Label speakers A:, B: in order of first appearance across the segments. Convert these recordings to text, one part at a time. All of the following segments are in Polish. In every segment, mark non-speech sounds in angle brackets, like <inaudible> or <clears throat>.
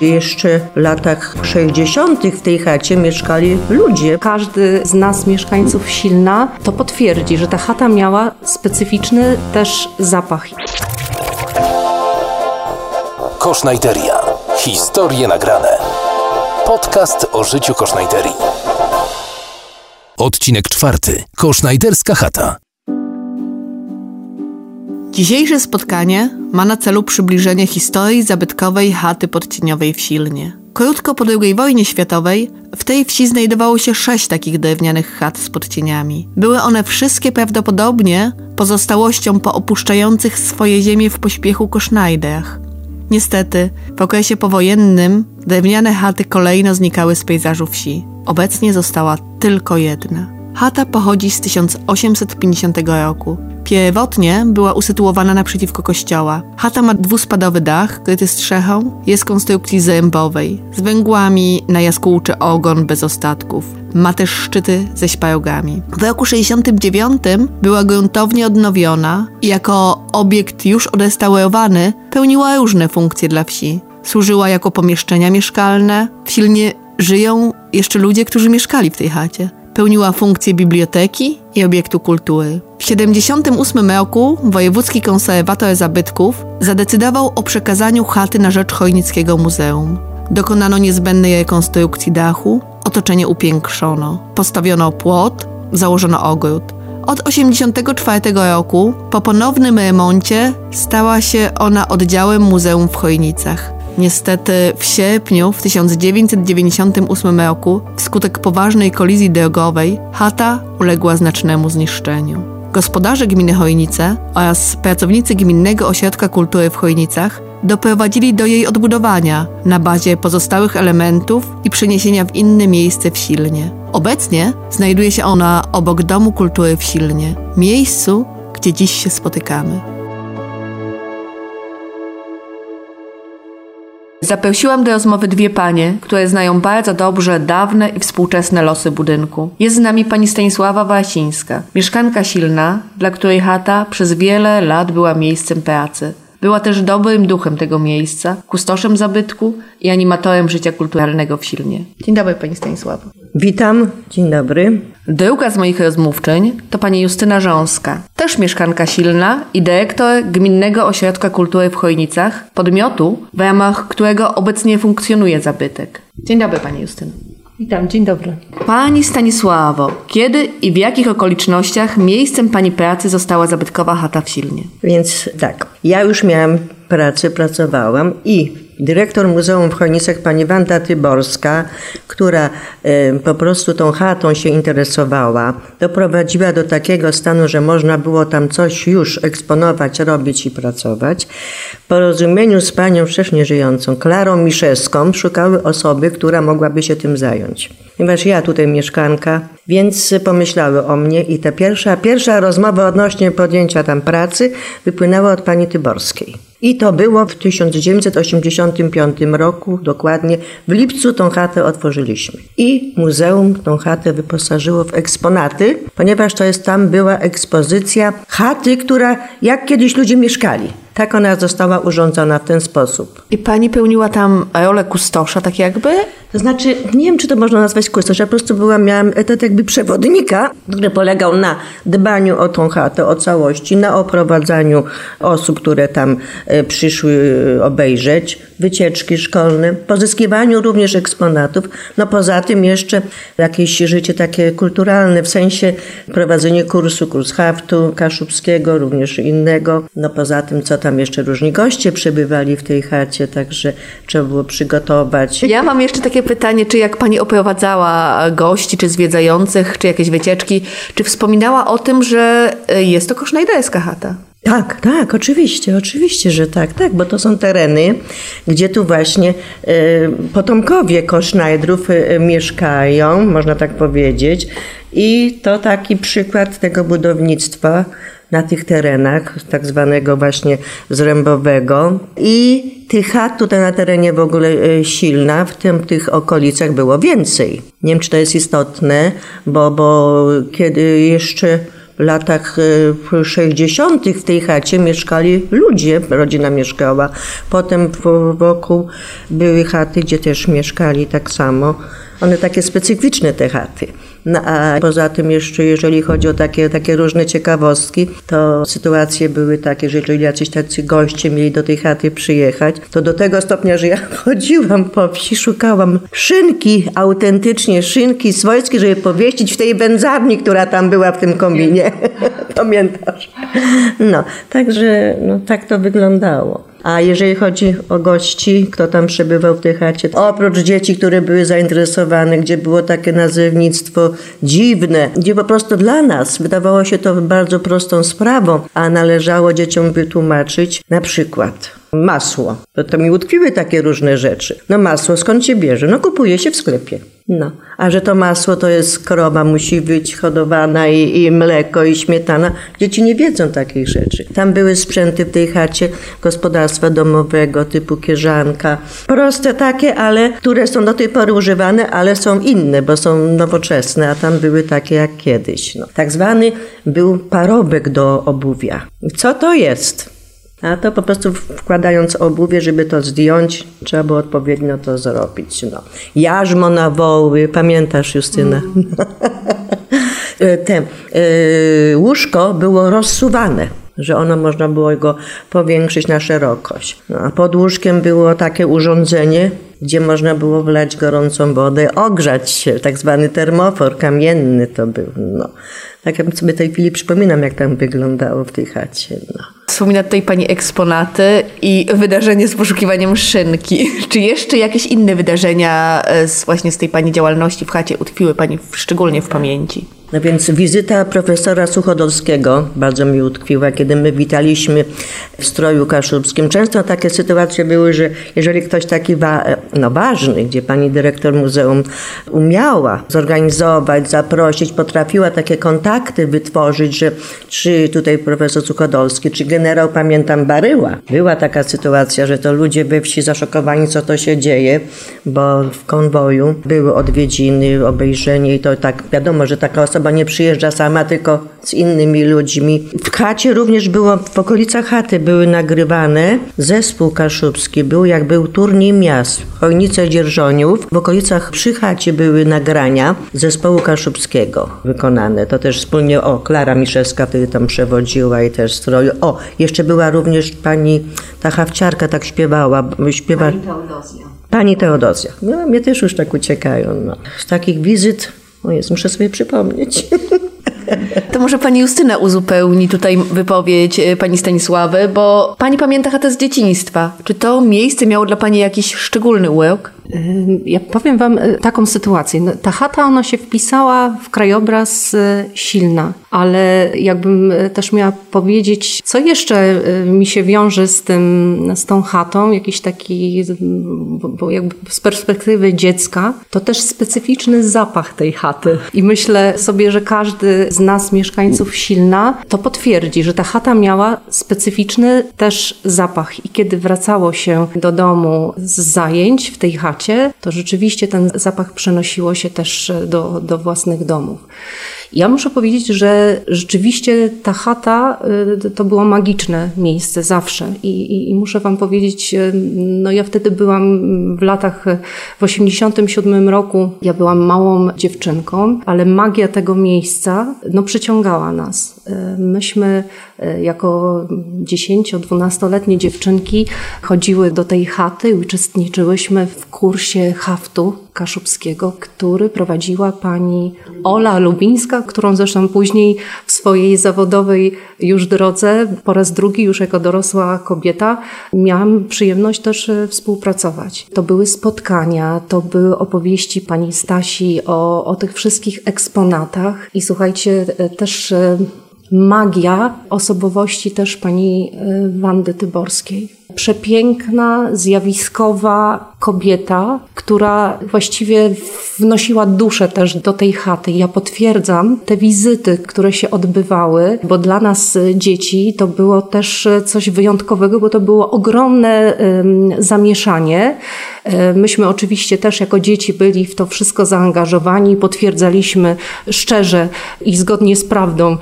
A: Jeszcze w latach 60. w tej chacie mieszkali ludzie.
B: Każdy z nas, mieszkańców Silna, to potwierdzi, że ta chata miała specyficzny też zapach.
C: Kosznajteria. Historie nagrane. Podcast o życiu Kosznajterii. Odcinek czwarty. Kosznajderska chata.
D: Dzisiejsze spotkanie ma na celu przybliżenie historii zabytkowej chaty podcieniowej w Silnie. Krótko po II wojnie światowej w tej wsi znajdowało się sześć takich drewnianych chat z podcieniami. Były one wszystkie prawdopodobnie pozostałością po opuszczających swoje ziemie w pośpiechu kosznajderach. Niestety, w okresie powojennym drewniane chaty kolejno znikały z pejzażu wsi. Obecnie została tylko jedna. Chata pochodzi z 1850 roku. Pierwotnie była usytuowana naprzeciwko kościoła. Chata ma dwuspadowy dach, kryty strzechą, jest konstrukcji zrębowej, z węgłami na jaskółczy ogon bez ostatków. Ma też szczyty ze śparogami. W roku 69 była gruntownie odnowiona i jako obiekt już odrestaurowany pełniła różne funkcje dla wsi. Służyła jako pomieszczenia mieszkalne. W Silnie żyją jeszcze ludzie, którzy mieszkali w tej chacie. Pełniła funkcję biblioteki i obiektu kultury. W 1978 roku Wojewódzki Konserwator Zabytków zadecydował o przekazaniu chaty na rzecz Chojnickiego Muzeum. Dokonano niezbędnej rekonstrukcji dachu, otoczenie upiększono, postawiono płot, założono ogród. Od 1984 roku, po ponownym remoncie, stała się ona oddziałem muzeum w Chojnicach. Niestety w sierpniu w 1998 roku wskutek poważnej kolizji drogowej chata uległa znacznemu zniszczeniu. Gospodarze gminy Chojnice oraz pracownicy Gminnego Ośrodka Kultury w Chojnicach doprowadzili do jej odbudowania na bazie pozostałych elementów i przeniesienia w inne miejsce w Silnie. Obecnie znajduje się ona obok Domu Kultury w Silnie, miejscu, gdzie dziś się spotykamy. Zaprosiłam do rozmowy dwie panie, które znają bardzo dobrze dawne i współczesne losy budynku. Jest z nami pani Stanisława Wasińska, mieszkanka silna, dla której chata przez wiele lat była miejscem pracy. Była też dobrym duchem tego miejsca, kustoszem zabytku i animatorem życia kulturalnego w Silnie. Dzień dobry pani Stanisława.
A: Witam, dzień dobry.
D: Druga z moich rozmówczyń to pani Justyna Rząska, też mieszkanka Silna i dyrektor Gminnego Ośrodka Kultury w Chojnicach, podmiotu, w ramach którego obecnie funkcjonuje zabytek. Dzień dobry pani Justyna.
B: Witam, dzień dobry.
D: Pani Stanisławo, kiedy i w jakich okolicznościach miejscem Pani pracy została zabytkowa chata w Silnie?
A: Więc tak, ja już miałam pracę, pracowałam i dyrektor Muzeum w Chojnicach, pani Wanda Tyborska, która po prostu tą chatą się interesowała, doprowadziła do takiego stanu, że można było tam coś już eksponować, robić i pracować. W porozumieniu z panią wcześniej żyjącą, Klarą Miszewską, szukały osoby, która mogłaby się tym zająć. Ponieważ ja tutaj mieszkanka, więc pomyślały o mnie i ta pierwsza, pierwsza rozmowa odnośnie podjęcia tam pracy wypłynęła od pani Tyborskiej. I to było w 1985 roku, dokładnie w lipcu tą chatę otworzyliśmy. I muzeum tą chatę wyposażyło w eksponaty, ponieważ to jest tam była ekspozycja chaty, która jak kiedyś ludzie mieszkali. Tak ona została urządzona w ten sposób.
D: I pani pełniła tam rolę kustosza, tak jakby?
A: To znaczy, nie wiem, czy to można nazwać kustosz. Ja po prostu byłam, miałam etat jakby przewodnika, który polegał na dbaniu o tą chatę, o całości, na oprowadzaniu osób, które tam e, przyszły e, obejrzeć, wycieczki szkolne, pozyskiwaniu również eksponatów. No poza tym jeszcze jakieś życie takie kulturalne, w sensie prowadzenie kursu, kurs haftu kaszubskiego, również innego. No poza tym, co tam jeszcze różni goście przebywali w tej chacie, także trzeba było przygotować.
D: Ja mam jeszcze takie pytanie, czy jak pani oprowadzała gości, czy zwiedzających, czy jakieś wycieczki, czy wspominała o tym, że e, jest to kosznajderska chata?
A: Tak, tak, oczywiście, oczywiście, że tak, tak, bo to są tereny, gdzie tu właśnie y, potomkowie Kosznajdrów y, mieszkają, można tak powiedzieć. I to taki przykład tego budownictwa na tych terenach, tak zwanego właśnie zrębowego. I tych chat tutaj na terenie w ogóle silna, w tym tych okolicach było więcej. Nie wiem, czy to jest istotne, bo, bo kiedy jeszcze latach e, 60. w tej chacie mieszkali ludzie, rodzina mieszkała. Potem wokół były chaty, gdzie też mieszkali tak samo. One takie specyficzne te chaty. No a poza tym jeszcze, jeżeli chodzi o takie, takie różne ciekawostki, to sytuacje były takie, że jeżeli jacyś tacy goście mieli do tej chaty przyjechać, to do tego stopnia, że ja <laughs> chodziłam po wsi, szukałam szynki, autentycznie szynki swojskie, żeby powieścić w tej wędzarni, która tam była w tym kominie. <laughs> Pamiętasz? No, także no, tak to wyglądało. A jeżeli chodzi o gości, kto tam przebywał w tej chacie, oprócz dzieci, które były zainteresowane, gdzie było takie nazewnictwo dziwne, gdzie po prostu dla nas wydawało się to bardzo prostą sprawą, a należało dzieciom wytłumaczyć na przykład masło. To, to mi utkwiły takie różne rzeczy. No masło skąd się bierze? No kupuje się w sklepie. No, a że to masło to jest krowa, musi być hodowana i, i mleko i śmietana. Dzieci nie wiedzą takich rzeczy. Tam były sprzęty w tej chacie gospodarstwa domowego typu kierzanka. Proste takie, ale które są do tej pory używane, ale są inne, bo są nowoczesne, a tam były takie jak kiedyś. No. Tak zwany był parobek do obuwia. Co to jest? A to po prostu wkładając obuwie, żeby to zdjąć, trzeba było odpowiednio to zrobić. No. Jarzmo na woły, pamiętasz Justyna? <laughs> Te, e, łóżko było rozsuwane, że ono można było go powiększyć na szerokość. No, a pod łóżkiem było takie urządzenie, gdzie można było wlać gorącą wodę, ogrzać się, tak zwany termofor kamienny to był. No. Tak ja sobie tej chwili przypominam, jak tam wyglądało w tej chacie. No.
D: Wspomina tutaj Pani eksponaty i wydarzenie z poszukiwaniem szynki. <laughs> Czy jeszcze jakieś inne wydarzenia e, z, właśnie z tej Pani działalności w chacie utkwiły Pani szczególnie w pamięci?
A: No więc wizyta profesora Suchodolskiego bardzo mi utkwiła, kiedy my witaliśmy w stroju kaszubskim. Często takie sytuacje były, że jeżeli ktoś taki wa- no ważny, gdzie pani dyrektor muzeum umiała zorganizować, zaprosić, potrafiła takie kontakty wytworzyć, że czy tutaj profesor Suchodolski, czy generał, pamiętam, Baryła. Była taka sytuacja, że to ludzie we wsi zaszokowani, co to się dzieje, bo w konwoju były odwiedziny, obejrzenie i to tak wiadomo, że taka osoba nie przyjeżdża sama, tylko z innymi ludźmi. W chacie również było, w okolicach chaty były nagrywane, zespół kaszubski był, jak był turniej miast, Chojnice Dzierżoniów. W okolicach przy chacie były nagrania zespołu kaszubskiego wykonane. To też wspólnie, o, Klara Miszewska wtedy tam przewodziła i też stroju. O, jeszcze była również pani, ta hawciarka tak śpiewała, śpiewa... Pani Teodozja. Pani Teodozja. No, mnie też już tak uciekają. No. Z takich wizyt, o jest, muszę sobie przypomnieć. <laughs>
D: Może Pani Justyna uzupełni tutaj wypowiedź e, Pani Stanisławy, bo Pani pamięta chatę z dzieciństwa. Czy to miejsce miało dla Pani jakiś szczególny ułek?
B: Ja powiem Wam e, taką sytuację. No, Ta chata, ona się wpisała w krajobraz e, silna, ale jakbym też miała powiedzieć, co jeszcze mi się wiąże z tym, z tą chatą, jakiś taki, bo- jakby z perspektywy dziecka, to też specyficzny zapach tej chaty. I myślę sobie, że każdy z nas, mieszkańców Silna, to potwierdzi, że ta chata miała specyficzny też zapach. I kiedy wracało się do domu z zajęć w tej chacie, to rzeczywiście ten zapach przenosiło się też do, do własnych domów. Ja muszę powiedzieć, że rzeczywiście ta chata y, to było magiczne miejsce zawsze. I, i, i muszę wam powiedzieć, y, no ja wtedy byłam w latach, w 87 roku, ja byłam małą dziewczynką, ale magia tego miejsca no przyciągała nas. Y, Myśmy jako 10-12-letnie dziewczynki chodziły do tej chaty i uczestniczyłyśmy w kursie haftu kaszubskiego, który prowadziła pani Ola Lubińska, którą zresztą później w swojej zawodowej już drodze, po raz drugi już jako dorosła kobieta, miałam przyjemność też e, współpracować. To były spotkania, to były opowieści pani Stasi o, o tych wszystkich eksponatach i słuchajcie, e, też e, magia osobowości też pani Wandy Tyborskiej. Przepiękna, zjawiskowa kobieta, która właściwie wnosiła duszę też do tej chaty. Ja potwierdzam te wizyty, które się odbywały, bo dla nas e, dzieci to było też e, coś wyjątkowego, bo to było ogromne em, zamieszanie. E, myśmy oczywiście też jako dzieci byli w to wszystko zaangażowani potwierdzaliśmy szczerze i zgodnie z prawdą,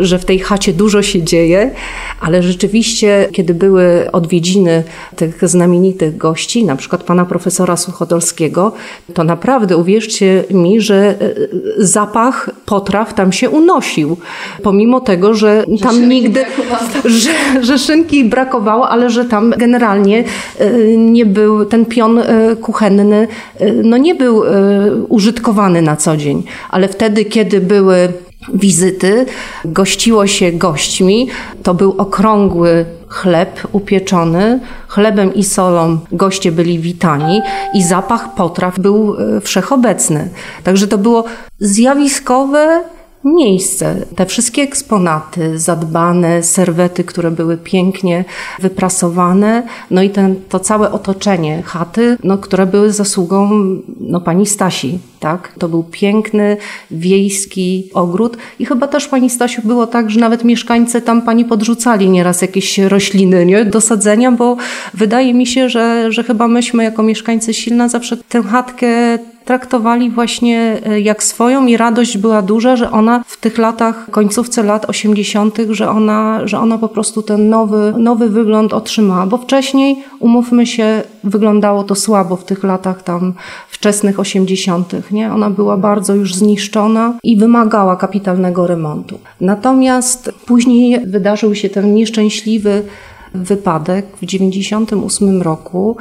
B: że w tej chacie dużo się dzieje, ale rzeczywiście, kiedy były odwiedziny tych znamienitych gości, na przykład pana profesora Suchodolskiego, to naprawdę uwierzcie mi, że e, zapach potraw tam się unosił. Pomimo tego, że tam nigdy, że, że szynki brakowało, ale że tam generalnie nie był ten pion kuchenny, no nie był użytkowany na co dzień, ale wtedy, kiedy były wizyty, gościło się gośćmi. To był okrągły chleb upieczony, chlebem i solą goście byli witani i zapach potraw był e, wszechobecny. Także to było zjawiskowe miejsce. Te wszystkie eksponaty, zadbane, serwety, które były pięknie wyprasowane, no i ten, to całe otoczenie chaty, no, które były zasługą no, pani Stasi. Tak? To był piękny, wiejski ogród i chyba też pani Stasiu było tak, że nawet mieszkańcy tam pani podrzucali nieraz jakieś rośliny nie? do sadzenia, bo wydaje mi się, że, że chyba myśmy jako mieszkańcy Silna zawsze tę chatkę traktowali właśnie e, jak swoją i radość była duża, że ona w tych latach, końcówce lat 80., że ona, że ona po prostu ten nowy, nowy wygląd otrzymała, bo wcześniej, umówmy się, wyglądało to słabo w tych latach tam wczesnych 80., nie? Ona była bardzo już zniszczona i wymagała kapitalnego remontu. Natomiast później wydarzył się ten nieszczęśliwy wypadek w 98 roku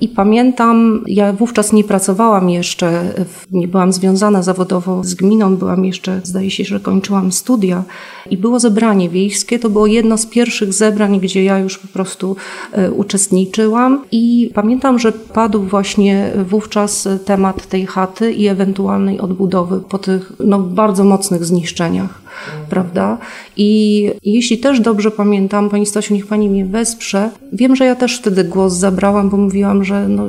B: i pamiętam, ja wówczas nie pracowałam jeszcze, nie byłam związana zawodowo z gminą, byłam jeszcze, zdaje się, że kończyłam studia i było zebranie wiejskie. To było jedno z pierwszych zebrań, gdzie ja już po prostu e, uczestniczyłam i pamiętam, że padł właśnie wówczas temat tej chaty i ewentualnej odbudowy po tych no, bardzo mocnych zniszczeniach prawda? I jeśli też dobrze pamiętam, Pani Stasiu, niech Pani mnie wesprze. Wiem, że ja też wtedy głos zabrałam, bo mówiłam, że no,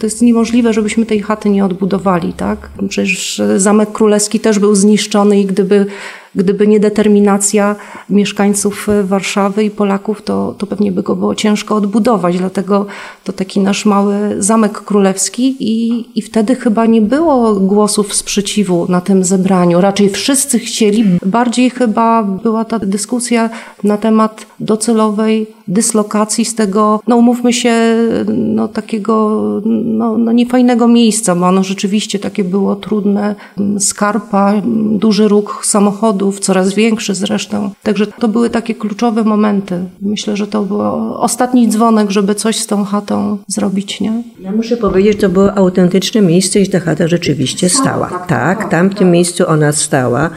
B: to jest niemożliwe, żebyśmy tej chaty nie odbudowali, tak? Przecież Zamek Królewski też był zniszczony i gdyby Gdyby nie determinacja mieszkańców e, Warszawy i Polaków, to, to pewnie by go było ciężko odbudować. Dlatego to taki nasz mały zamek królewski i, i wtedy chyba nie było głosów sprzeciwu na tym zebraniu. Raczej wszyscy chcieli, bardziej chyba była ta dyskusja na temat docelowej dyslokacji z tego, no umówmy się, no takiego no, no niefajnego miejsca, bo ono rzeczywiście takie było trudne, skarpa, duży ruch samochodów, coraz większy zresztą. Także to były takie kluczowe momenty. Myślę, że to był ostatni dzwonek, żeby coś z tą chatą zrobić, nie?
A: Ja muszę powiedzieć, że to było autentyczne miejsce i ta chata rzeczywiście stała. Tak, tak tam w tym miejscu ona stała.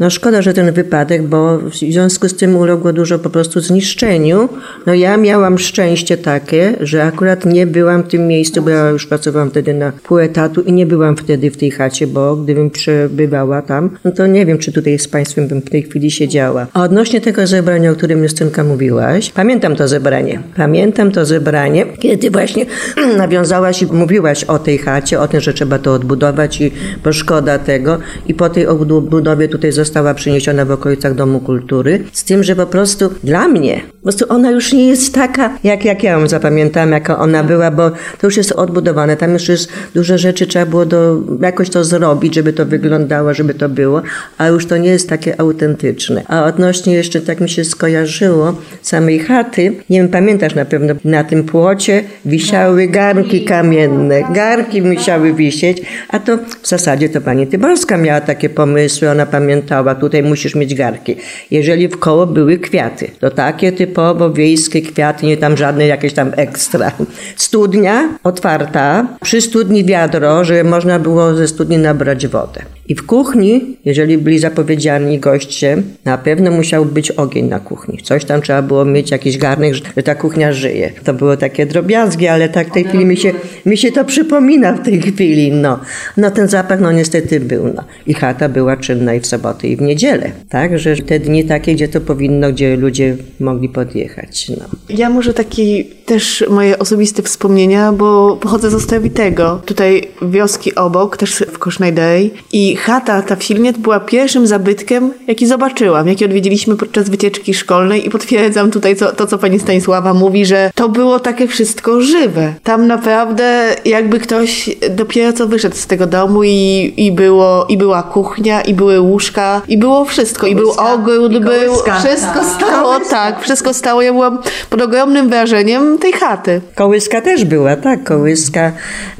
A: No szkoda, że ten wypadek, bo w związku z tym uległo dużo po prostu zniszczeniu. No ja miałam szczęście takie, że akurat nie byłam w tym miejscu, bo ja już pracowałam wtedy na pół etatu i nie byłam wtedy w tej chacie, bo gdybym przebywała tam, no to nie wiem, czy tutaj z Państwem bym w tej chwili siedziała. A odnośnie tego zebrania, o którym Justynka mówiłaś, pamiętam to zebranie. Pamiętam to zebranie, kiedy właśnie <clears throat> nawiązałaś i mówiłaś o tej chacie, o tym, że trzeba to odbudować i bo szkoda tego. I po tej odbudowie tutaj została przyniesiona w okolicach Domu Kultury. Z tym, że po prostu dla mnie, po prostu ona już nie jest taka, jak, jak ja ją zapamiętałam, jaka ona była, bo to już jest odbudowane. Tam już jest dużo rzeczy, trzeba było do, jakoś to zrobić, żeby to wyglądało, żeby to było, a już to nie jest takie autentyczne. A odnośnie jeszcze tak mi się skojarzyło samej chaty, nie wiem, pamiętasz na pewno, na tym płocie wisiały garnki kamienne. Garki musiały wisieć, a to w zasadzie to pani Tyborska miała takie pomysły, ona pamiętała, tutaj musisz mieć garki. Jeżeli w koło były kwiaty, to takie typowo wiejskie kwiaty, nie tam żadne jakieś tam ekstra. Studnia otwarta, przy studni wiadro, żeby można było ze studni nabrać wodę. I w kuchni, jeżeli byli zapowiedziani goście, na pewno musiał być ogień na kuchni. Coś tam trzeba było mieć, jakiś garnek, że ta kuchnia żyje. To było takie drobiazgi, ale tak w tej chwili mi się, mi się to przypomina w tej chwili. No, no ten zapach no niestety był. No. I chata była czynna i w soboty i w niedzielę. Tak, że te dni takie, gdzie to powinno, gdzie ludzie mogli podjechać. No.
E: Ja może taki też moje osobiste wspomnienia, bo pochodzę z Ostrawitego. Tutaj wioski obok, też w Kosznajdej i chata ta w Silnie była pierwszym zabytkiem, jaki zobaczyłam, jaki odwiedziliśmy podczas wycieczki szkolnej i potwierdzam tutaj co, to, co pani Stanisława mówi, że to było takie wszystko żywe. Tam naprawdę jakby ktoś dopiero co wyszedł z tego domu i, i, było, i była kuchnia, i były łóżka, i było wszystko, i był ogród,
A: i
E: był,
A: kołyska.
E: wszystko stało, tak, wszystko stało. Ja byłam pod ogromnym wrażeniem tej chaty.
A: Kołyska też była, tak, kołyska,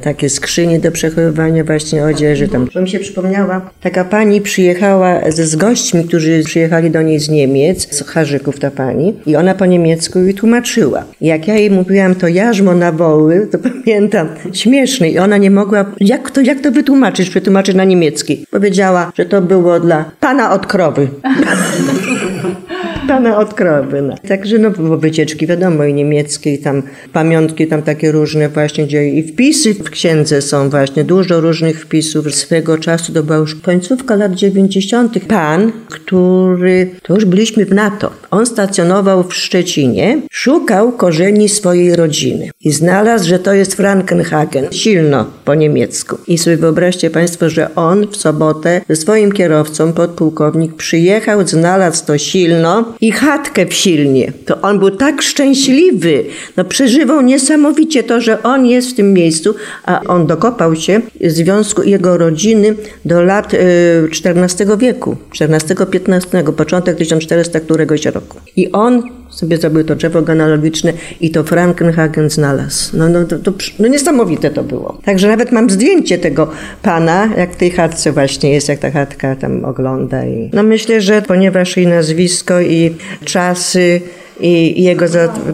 A: takie skrzynie do przechowywania właśnie odzieży tam. Bo mi się taka pani przyjechała z, z gośćmi, którzy przyjechali do niej z Niemiec, z Harzyków ta pani i ona po niemiecku jej tłumaczyła. Jak ja jej mówiłam to jarzmo na woły, to <laughs> pamiętam, śmieszny i ona nie mogła, jak to, jak to wytłumaczyć, przetłumaczyć na niemiecki. Powiedziała, że to było dla pana od krowy. <laughs> Pana od krowy. No. Także no, było wycieczki, wiadomo, i niemieckie, i tam pamiątki, tam takie różne właśnie, gdzie i wpisy w księdze są właśnie, dużo różnych wpisów. Swego czasu to była już końcówka lat 90. Pan, który, to już byliśmy w NATO, on stacjonował w Szczecinie, szukał korzeni swojej rodziny i znalazł, że to jest Frankenhagen, silno po niemiecku. I sobie wyobraźcie Państwo, że on w sobotę ze swoim kierowcą, podpułkownik, przyjechał, znalazł to silno i chatkę w Silnie. To on był tak szczęśliwy, no przeżywał niesamowicie to, że on jest w tym miejscu, a on dokopał się związku jego rodziny do lat y, XIV wieku, XIV-XV, początek 1400 któregoś roku. I on sobie zrobił to drzewo genealogiczne i to Frankenhagen znalazł. No, no, to, to, no niesamowite to było. Także nawet mam zdjęcie tego pana, jak w tej chatce właśnie jest, jak ta chatka tam ogląda. I... No myślę, że ponieważ jej nazwisko i czasy i jego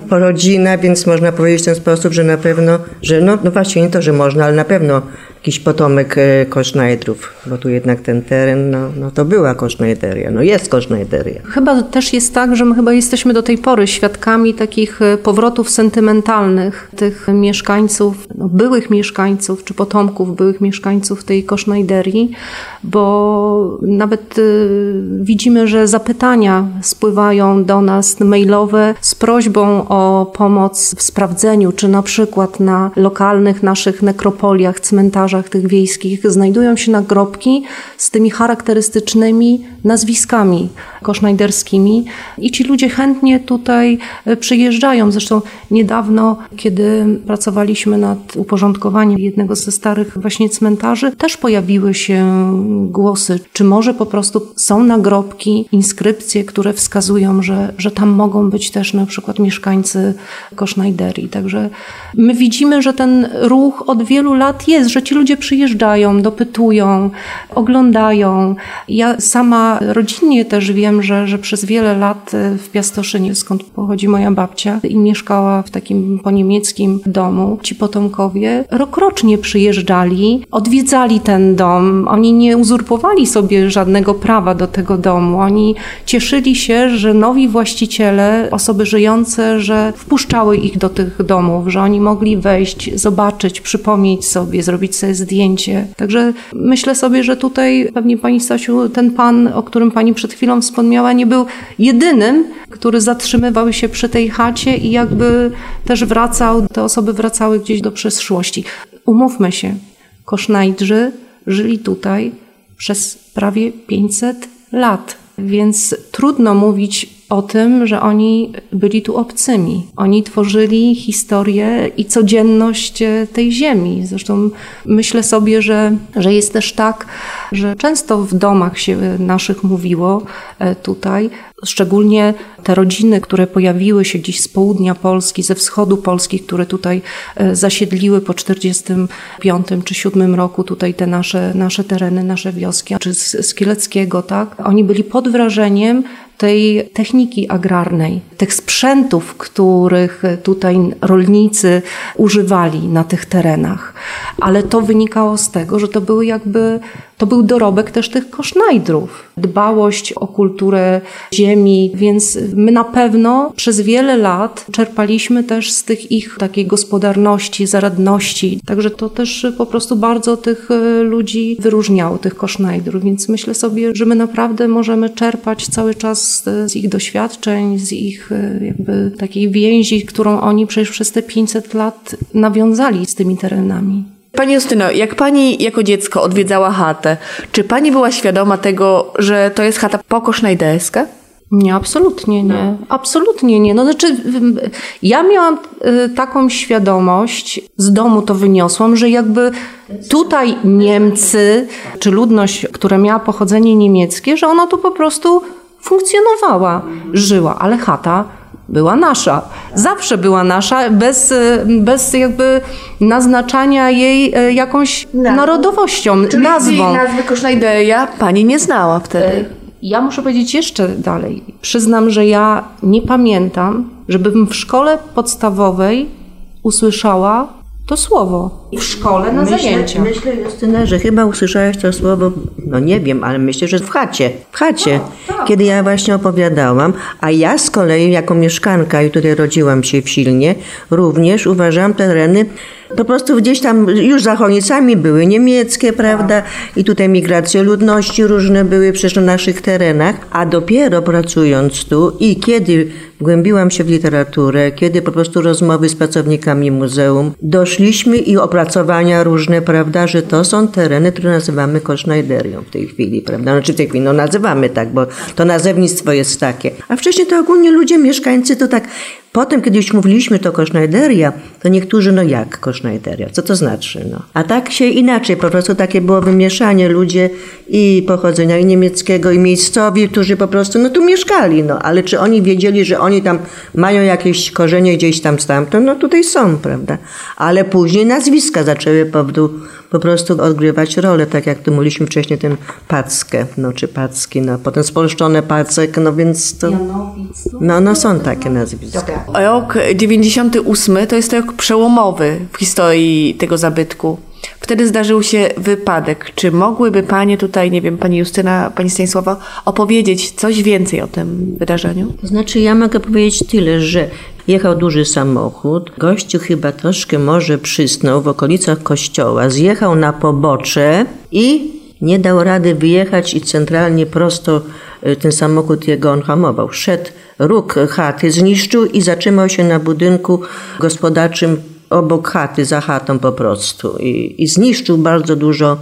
A: porodzina, więc można powiedzieć w ten sposób, że na pewno, że no, no właśnie nie to, że można, ale na pewno jakiś potomek e, Kosznajdrów, bo tu jednak ten teren, no, no to była Kosznajderia, no jest Kosznajderia.
B: Chyba też jest tak, że my chyba jesteśmy do tej pory świadkami takich e, powrotów sentymentalnych tych mieszkańców, no, byłych mieszkańców, czy potomków byłych mieszkańców tej Kosznajderii, bo nawet y, widzimy, że zapytania spływają do nas mailowe z prośbą o pomoc w sprawdzeniu, czy na przykład na lokalnych naszych nekropoliach, cmentarzach tych wiejskich znajdują się nagrobki z tymi charakterystycznymi nazwiskami kosznajderskimi i ci ludzie chętnie tutaj y, przyjeżdżają. Zresztą niedawno, kiedy pracowaliśmy nad uporządkowaniem jednego ze starych właśnie cmentarzy, też pojawiły się głosy, czy może po prostu są nagrobki, inskrypcje, które wskazują, że, że tam mogą być też na przykład mieszkańcy Kosznajderii. Także my widzimy, że ten ruch od wielu lat jest, że ci ludzie przyjeżdżają, dopytują, oglądają. Ja sama rodzinnie też wiem, że, że przez wiele lat w Piastoszynie, skąd pochodzi moja babcia i mieszkała w takim poniemieckim domu, ci potomkowie rokrocznie przyjeżdżali, odwiedzali ten dom. Oni nie uzurpowali sobie żadnego prawa do tego domu. Oni cieszyli się, że nowi właściciele, osoby żyjące, że wpuszczały ich do tych domów, że oni mogli wejść, zobaczyć, przypomnieć sobie, zrobić sobie zdjęcie. Także myślę sobie, że tutaj pewnie Pani Stasiu, ten pan, o którym Pani przed chwilą wspomniała, nie był jedynym, który zatrzymywał się przy tej chacie i jakby też wracał, te osoby wracały gdzieś do przeszłości. Umówmy się, Kosznajdrzy żyli tutaj przez prawie 500 lat, więc trudno mówić o tym, że oni byli tu obcymi. Oni tworzyli historię i codzienność tej ziemi. Zresztą myślę sobie, że, że jest też tak, że często w domach się naszych mówiło tutaj, szczególnie te rodziny, które pojawiły się gdzieś z południa Polski, ze wschodu Polski, które tutaj zasiedliły po 45 czy 7 roku tutaj te nasze, nasze tereny, nasze wioski, czy z, z Kieleckiego, tak? Oni byli pod wrażeniem tej techniki agrarnej, tych sprzętów, których tutaj rolnicy używali na tych terenach. Ale to wynikało z tego, że to były jakby, to był dorobek też tych kosznajdrów. Dbałość o kulturę ziemi, więc my na pewno przez wiele lat czerpaliśmy też z tych ich takiej gospodarności, zaradności. Także to też po prostu bardzo tych ludzi wyróżniało, tych kosznajdrów. Więc myślę sobie, że my naprawdę możemy czerpać cały czas z, ich doświadczeń, z ich jakby takiej więzi, którą oni przecież przez te 500 lat nawiązali z tymi terenami.
E: Pani Justyno, jak pani jako dziecko odwiedzała chatę, czy pani była świadoma tego, że to jest chata pokosznajderska?
B: Nie, absolutnie nie. Absolutnie nie. No znaczy, ja miałam y, taką świadomość, z domu to wyniosłam, że jakby tutaj Niemcy, czy ludność, która miała pochodzenie niemieckie, że ona tu po prostu funkcjonowała, żyła, ale chata była nasza. Zawsze była nasza, bez, y, bez jakby naznaczania jej y, jakąś narodowością, nazwą.
E: nazwy Kosznajderia pani nie znała wtedy.
B: Ja muszę powiedzieć jeszcze dalej. Przyznam, że ja nie pamiętam, żebym w szkole podstawowej usłyszała to słowo. W szkole na zajęciach.
A: Myślę, Justyna, że chyba usłyszałaś to słowo, no nie wiem, ale myślę, że w chacie. W chacie, kiedy ja właśnie opowiadałam. A ja z kolei, jako mieszkanka, i tutaj rodziłam się w Silnie, również uważam te tereny po prostu gdzieś tam już za Chojnicami były niemieckie, prawda? I tutaj migracje ludności różne były przecież na naszych terenach. A dopiero pracując tu i kiedy wgłębiłam się w literaturę, kiedy po prostu rozmowy z pracownikami muzeum, doszliśmy i opracowania różne, prawda, że to są tereny, które nazywamy Kosznajderią w tej chwili, prawda? Znaczy w tej chwili, no nazywamy tak, bo to nazewnictwo jest takie. A wcześniej to ogólnie ludzie, mieszkańcy to tak Potem, kiedy już mówiliśmy to Kosznajderia, to niektórzy, no jak Kosznajderia? Co to znaczy? No. A tak się inaczej, po prostu takie było wymieszanie ludzie i pochodzenia i niemieckiego, i miejscowi, którzy po prostu, no tu mieszkali, no. Ale czy oni wiedzieli, że oni tam mają jakieś korzenie gdzieś tam stamtąd? No tutaj są, prawda? Ale później nazwiska zaczęły po, po prostu odgrywać rolę, tak jak tu mówiliśmy wcześniej, ten Packę, no czy Packi, no. Potem spolszczone Pacek, no więc to... No, no są takie nazwiska.
E: Rok 98 to jest rok przełomowy w historii tego zabytku. Wtedy zdarzył się wypadek. Czy mogłyby Panie tutaj, nie wiem, Pani Justyna, Pani Stanisława, opowiedzieć coś więcej o tym wydarzeniu?
A: To znaczy, ja mogę powiedzieć tyle, że jechał duży samochód, gościu chyba troszkę może przysnął w okolicach kościoła, zjechał na pobocze i nie dał rady wyjechać i centralnie prosto ten samochód jego on hamował. Szedł róg chaty, zniszczył i zatrzymał się na budynku gospodarczym obok chaty, za chatą po prostu. I, i zniszczył bardzo dużo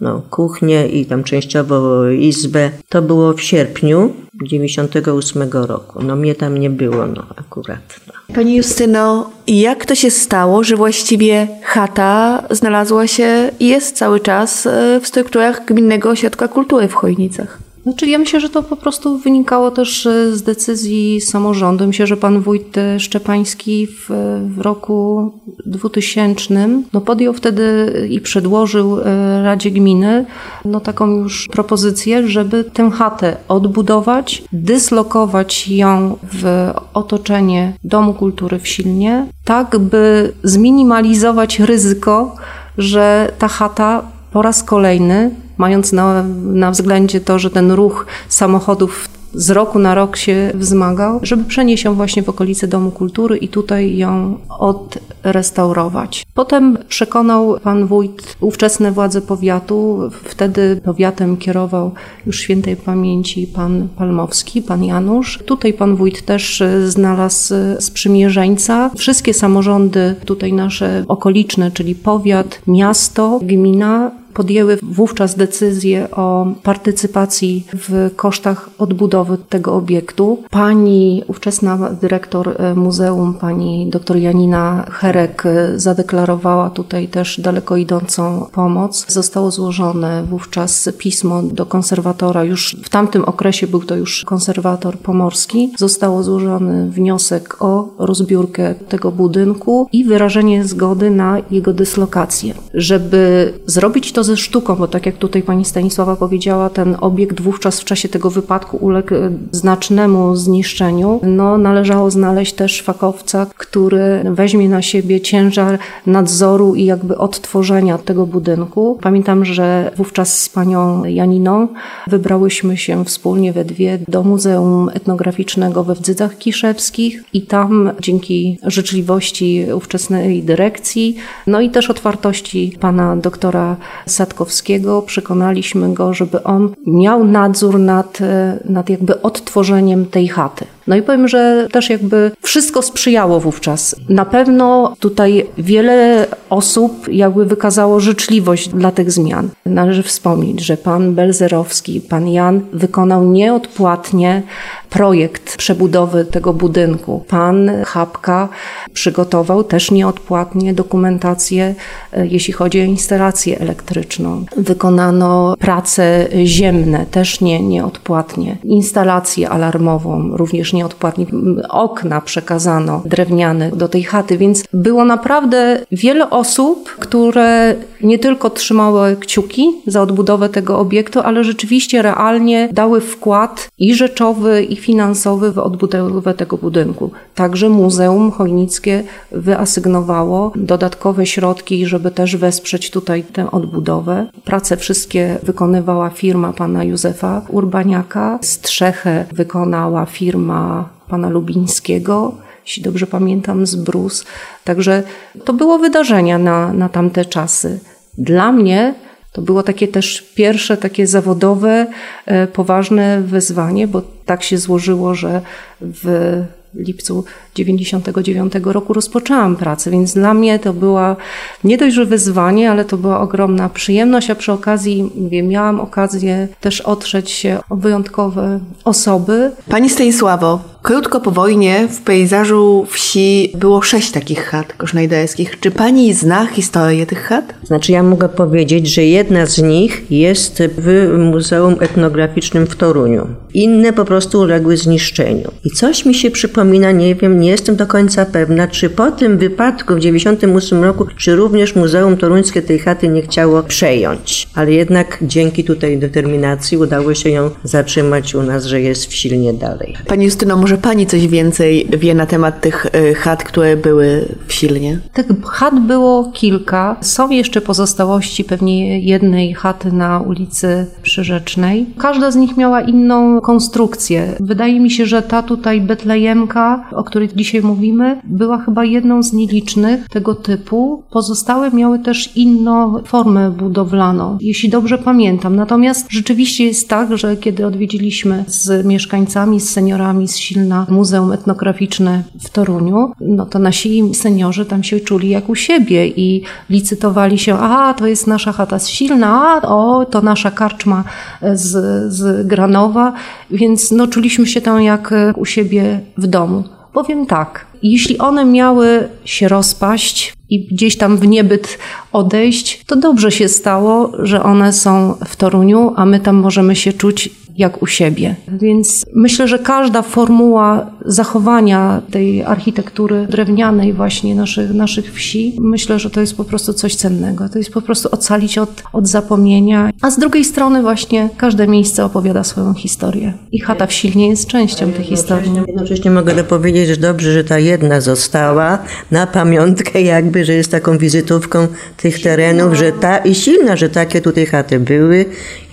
A: no, kuchnię i tam częściowo izbę. To było w sierpniu 98 roku. No mnie tam nie było, no akurat. No.
E: Pani Justyno, jak to się stało, że właściwie chata znalazła się i jest cały czas e, w strukturach Gminnego Ośrodka Kultury w Chojnicach?
B: Znaczy, ja myślę, że to po prostu wynikało też e, z decyzji samorządu. Myślę, że pan wójt e, Szczepański w, w roku 2000 no podjął wtedy i przedłożył e, Radzie Gminy no taką już propozycję, żeby tę chatę odbudować, dyslokować ją w otoczenie Domu Kultury w Silnie, tak by zminimalizować ryzyko, że ta chata po raz kolejny mając na, na względzie to, że ten ruch samochodów z roku na rok się wzmagał, żeby przenieść ją właśnie w okolice Domu Kultury i tutaj ją odrestaurować. Potem przekonał pan wójt ówczesne władze powiatu, wtedy powiatem kierował już świętej pamięci pan Palmowski, pan Janusz. Tutaj pan wójt też znalazł sprzymierzeńca. Wszystkie samorządy tutaj nasze okoliczne, czyli powiat, miasto, gmina podjęły wówczas decyzję o partycypacji w kosztach odbudowy tego obiektu. Pani, ówczesna dyrektor e, muzeum, pani dr Janina Herek e, zadeklarowała tutaj też daleko idącą pomoc. Zostało złożone wówczas pismo do konserwatora, już w tamtym okresie był to już konserwator pomorski. Zostało złożony wniosek o rozbiórkę tego budynku i wyrażenie zgody na jego dyslokację. Żeby zrobić to ze sztuką, bo tak jak tutaj pani Stanisława powiedziała, ten obiekt wówczas w czasie tego wypadku uległ e, znacznemu zniszczeniu. No, należało znaleźć też fakowca, który weźmie na siebie ciężar nadzoru i jakby odtworzenia tego budynku. Pamiętam, że wówczas z panią Janiną wybrałyśmy się wspólnie we dwie do Muzeum Etnograficznego we Wdzydzach Kiszewskich i tam dzięki życzliwości ówczesnej dyrekcji, no i też otwartości pana doktora Sadkowskiego przekonaliśmy go, żeby on miał nadzór nad, nad jakby odtworzeniem tej chaty. No i powiem, że też jakby wszystko sprzyjało wówczas. Na pewno tutaj wiele osób jakby wykazało życzliwość dla tych zmian. Należy wspomnieć, że pan Belzerowski, pan Jan wykonał nieodpłatnie projekt przebudowy tego budynku. Pan Chapka przygotował też nieodpłatnie dokumentację, e, jeśli chodzi o instalację elektryczną. Wykonano prace ziemne, też nie, nieodpłatnie. Instalację alarmową, również nieodpłatnie. Okna przekazano drewniane do tej chaty, więc było naprawdę wiele osób, które nie tylko trzymały kciuki za odbudowę tego obiektu, ale rzeczywiście realnie dały wkład i rzeczowy, i finansowy w odbudowę tego budynku. Także Muzeum Chojnickie wyasygnowało dodatkowe środki, żeby też wesprzeć tutaj tę odbudowę. Prace wszystkie wykonywała firma pana Józefa Urbaniaka. Strzechę wykonała firma pana Lubińskiego jeśli dobrze pamiętam, z Brus. Także to było wydarzenia na, na tamte czasy. Dla mnie to było takie też pierwsze takie zawodowe, e, poważne wyzwanie, bo tak się złożyło, że w lipcu 99 roku rozpoczęłam pracę, więc dla mnie to była nie dość, że wyzwanie, ale to była ogromna przyjemność, a przy okazji mówię, miałam okazję też otrzeć się o wyjątkowe osoby.
E: Pani Stanisławo, krótko po wojnie w pejzażu wsi było sześć takich chat kosznajderskich. Czy pani zna historię tych chat?
A: Znaczy ja mogę powiedzieć, że jedna z nich jest w Muzeum Etnograficznym w Toruniu. Inne po prostu uległy zniszczeniu. I coś mi się przypomina, nie wiem, nie jestem do końca pewna, czy po tym wypadku w 98 roku, czy również Muzeum Toruńskie tej chaty nie chciało przejąć. Ale jednak dzięki tutaj determinacji udało się ją zatrzymać u nas, że jest w silnie dalej.
E: Pani Justyno, może pani coś więcej wie na temat tych y, chat, które były w Silnie?
B: Tych chat było kilka. Są jeszcze pozostałości pewnie jednej chaty na ulicy Przyrzecznej. Każda z nich miała inną konstrukcję. Wydaje mi się, że ta tutaj Betlejemka, o której dzisiaj mówimy, była chyba jedną z nielicznych tego typu. Pozostałe miały też inną formę budowlaną, jeśli dobrze pamiętam. Natomiast rzeczywiście jest tak, że kiedy odwiedziliśmy z mieszkańcami, z seniorami z Silna Muzeum Etnograficzne w Toruniu, no to nasi seniorzy tam się czuli jak u siebie i licytowali się, a to jest nasza chata Silna, a o, to nasza karczma z, z Granowa, więc no czuliśmy się tam jak u siebie w domu. Powiem tak, jeśli one miały się rozpaść i gdzieś tam w niebyt odejść, to dobrze się stało, że one są w Toruniu, a my tam możemy się czuć jak u siebie. Więc myślę, że każda formuła zachowania tej architektury drewnianej właśnie naszych, naszych wsi, myślę, że to jest po prostu coś cennego. To jest po prostu ocalić od, od zapomnienia. A z drugiej strony właśnie każde miejsce opowiada swoją historię. I chata w Silnie jest częścią tej historii.
A: Jednocześnie mogę dopowiedzieć, że dobrze, że ta jedna została na pamiątkę jakby, że jest taką wizytówką tych terenów, że ta i silna, że takie tutaj chaty były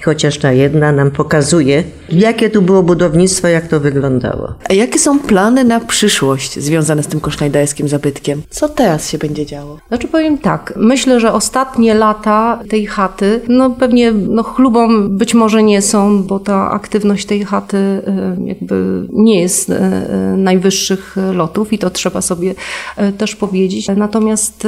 A: chociaż ta jedna nam pokazuje, jakie tu było budownictwo, jak to wyglądało.
E: A jakie są plany na przyszłość związane z tym kosznajdarskim zabytkiem? Co teraz się będzie działo?
B: Znaczy powiem tak, myślę, że ostatnie lata tej chaty, no pewnie no chlubą być może nie są, bo ta aktywność tej chaty y, jakby nie jest y, y, najwyższych lotów i to trzeba sobie też powiedzieć. Natomiast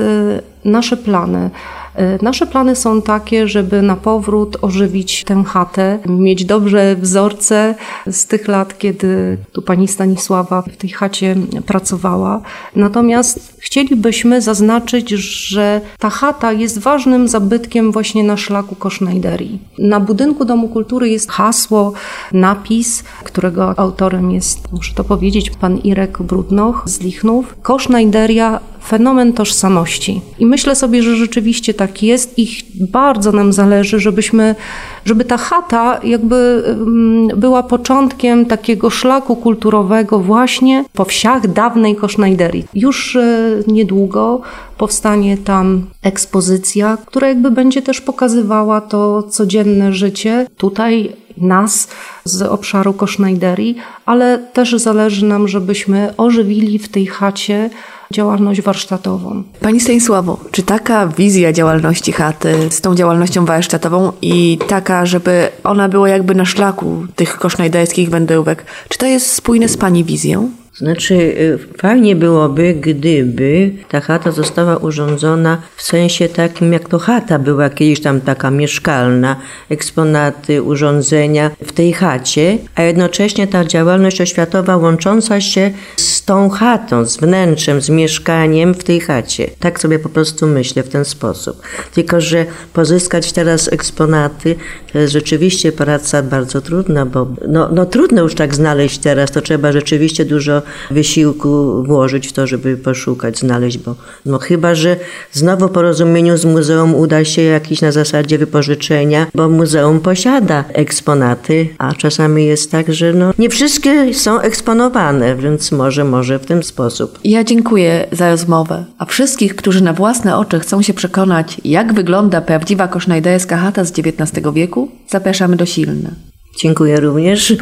B: nasze plany E, nasze plany są takie, żeby na powrót ożywić tę chatę, mieć dobrze wzorce z tych lat, kiedy tu pani Stanisława w tej chacie pracowała. Natomiast chcielibyśmy zaznaczyć, że ta chata jest ważnym zabytkiem właśnie na szlaku Kosznajderii. Na budynku Domu Kultury jest hasło, napis, którego autorem jest, muszę to powiedzieć, pan Irek Brudnoch z Lichnów. Kosznajderia fenomen tożsamości. I myślę sobie, że rzeczywiście tak jest i bardzo nam zależy, żebyśmy, żeby ta chata jakby była początkiem takiego szlaku kulturowego właśnie po wsiach dawnej Kosznajderii. Już e, niedługo powstanie tam ekspozycja, która jakby będzie też pokazywała to codzienne życie tutaj nas z obszaru Kosznajderii, ale też zależy nam, żebyśmy ożywili w tej chacie działalność warsztatową.
E: Pani Stanisławo, czy taka wizja działalności chaty z tą działalnością warsztatową i taka, żeby ona była jakby na szlaku tych kosznajderskich wędrówek, czy to jest spójne z Pani wizją?
A: Znaczy, y, fajnie byłoby, gdyby ta chata została urządzona w sensie takim, jak to chata była kiedyś tam taka mieszkalna, eksponaty, urządzenia w tej chacie, a jednocześnie ta działalność oświatowa łącząca się z tą chatą, z wnętrzem, z mieszkaniem w tej chacie. Tak sobie po prostu myślę w ten sposób. Tylko, że pozyskać teraz eksponaty to jest rzeczywiście praca bardzo trudna, bo no, no trudno już tak znaleźć teraz, to trzeba rzeczywiście dużo wysiłku włożyć w to, żeby poszukać, znaleźć, bo no chyba, że znowu porozumieniu z muzeum uda się jakiś na zasadzie wypożyczenia, bo muzeum posiada eksponaty, a czasami jest tak, że no nie wszystkie są eksponowane, więc może, może w ten sposób.
E: Ja dziękuję za rozmowę, a wszystkich, którzy na własne oczy chcą się przekonać, jak wygląda prawdziwa kosznajderska chata z XIX wieku, zapraszamy do Silna.
A: Dziękuję również.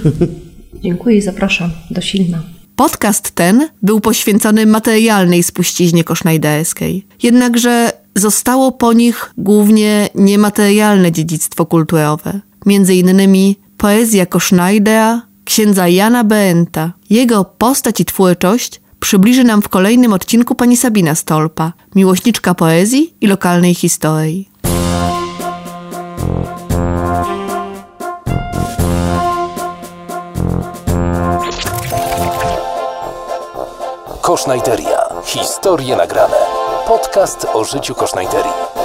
B: Dziękuję i zapraszam do Silna.
D: Podcast ten był poświęcony materialnej spuściźnie kosznajderskiej. Jednakże zostało po nich głównie niematerialne dziedzictwo kulturowe. Między innymi poezja Kosznajdera, księdza Jana Beenta. Jego postać i twórczość przybliży nam w kolejnym odcinku pani Sabina Stolpa, miłośniczka poezji i lokalnej historii.
C: Kosznajteria. Historie nagrane. Podcast o życiu Kosznajterii.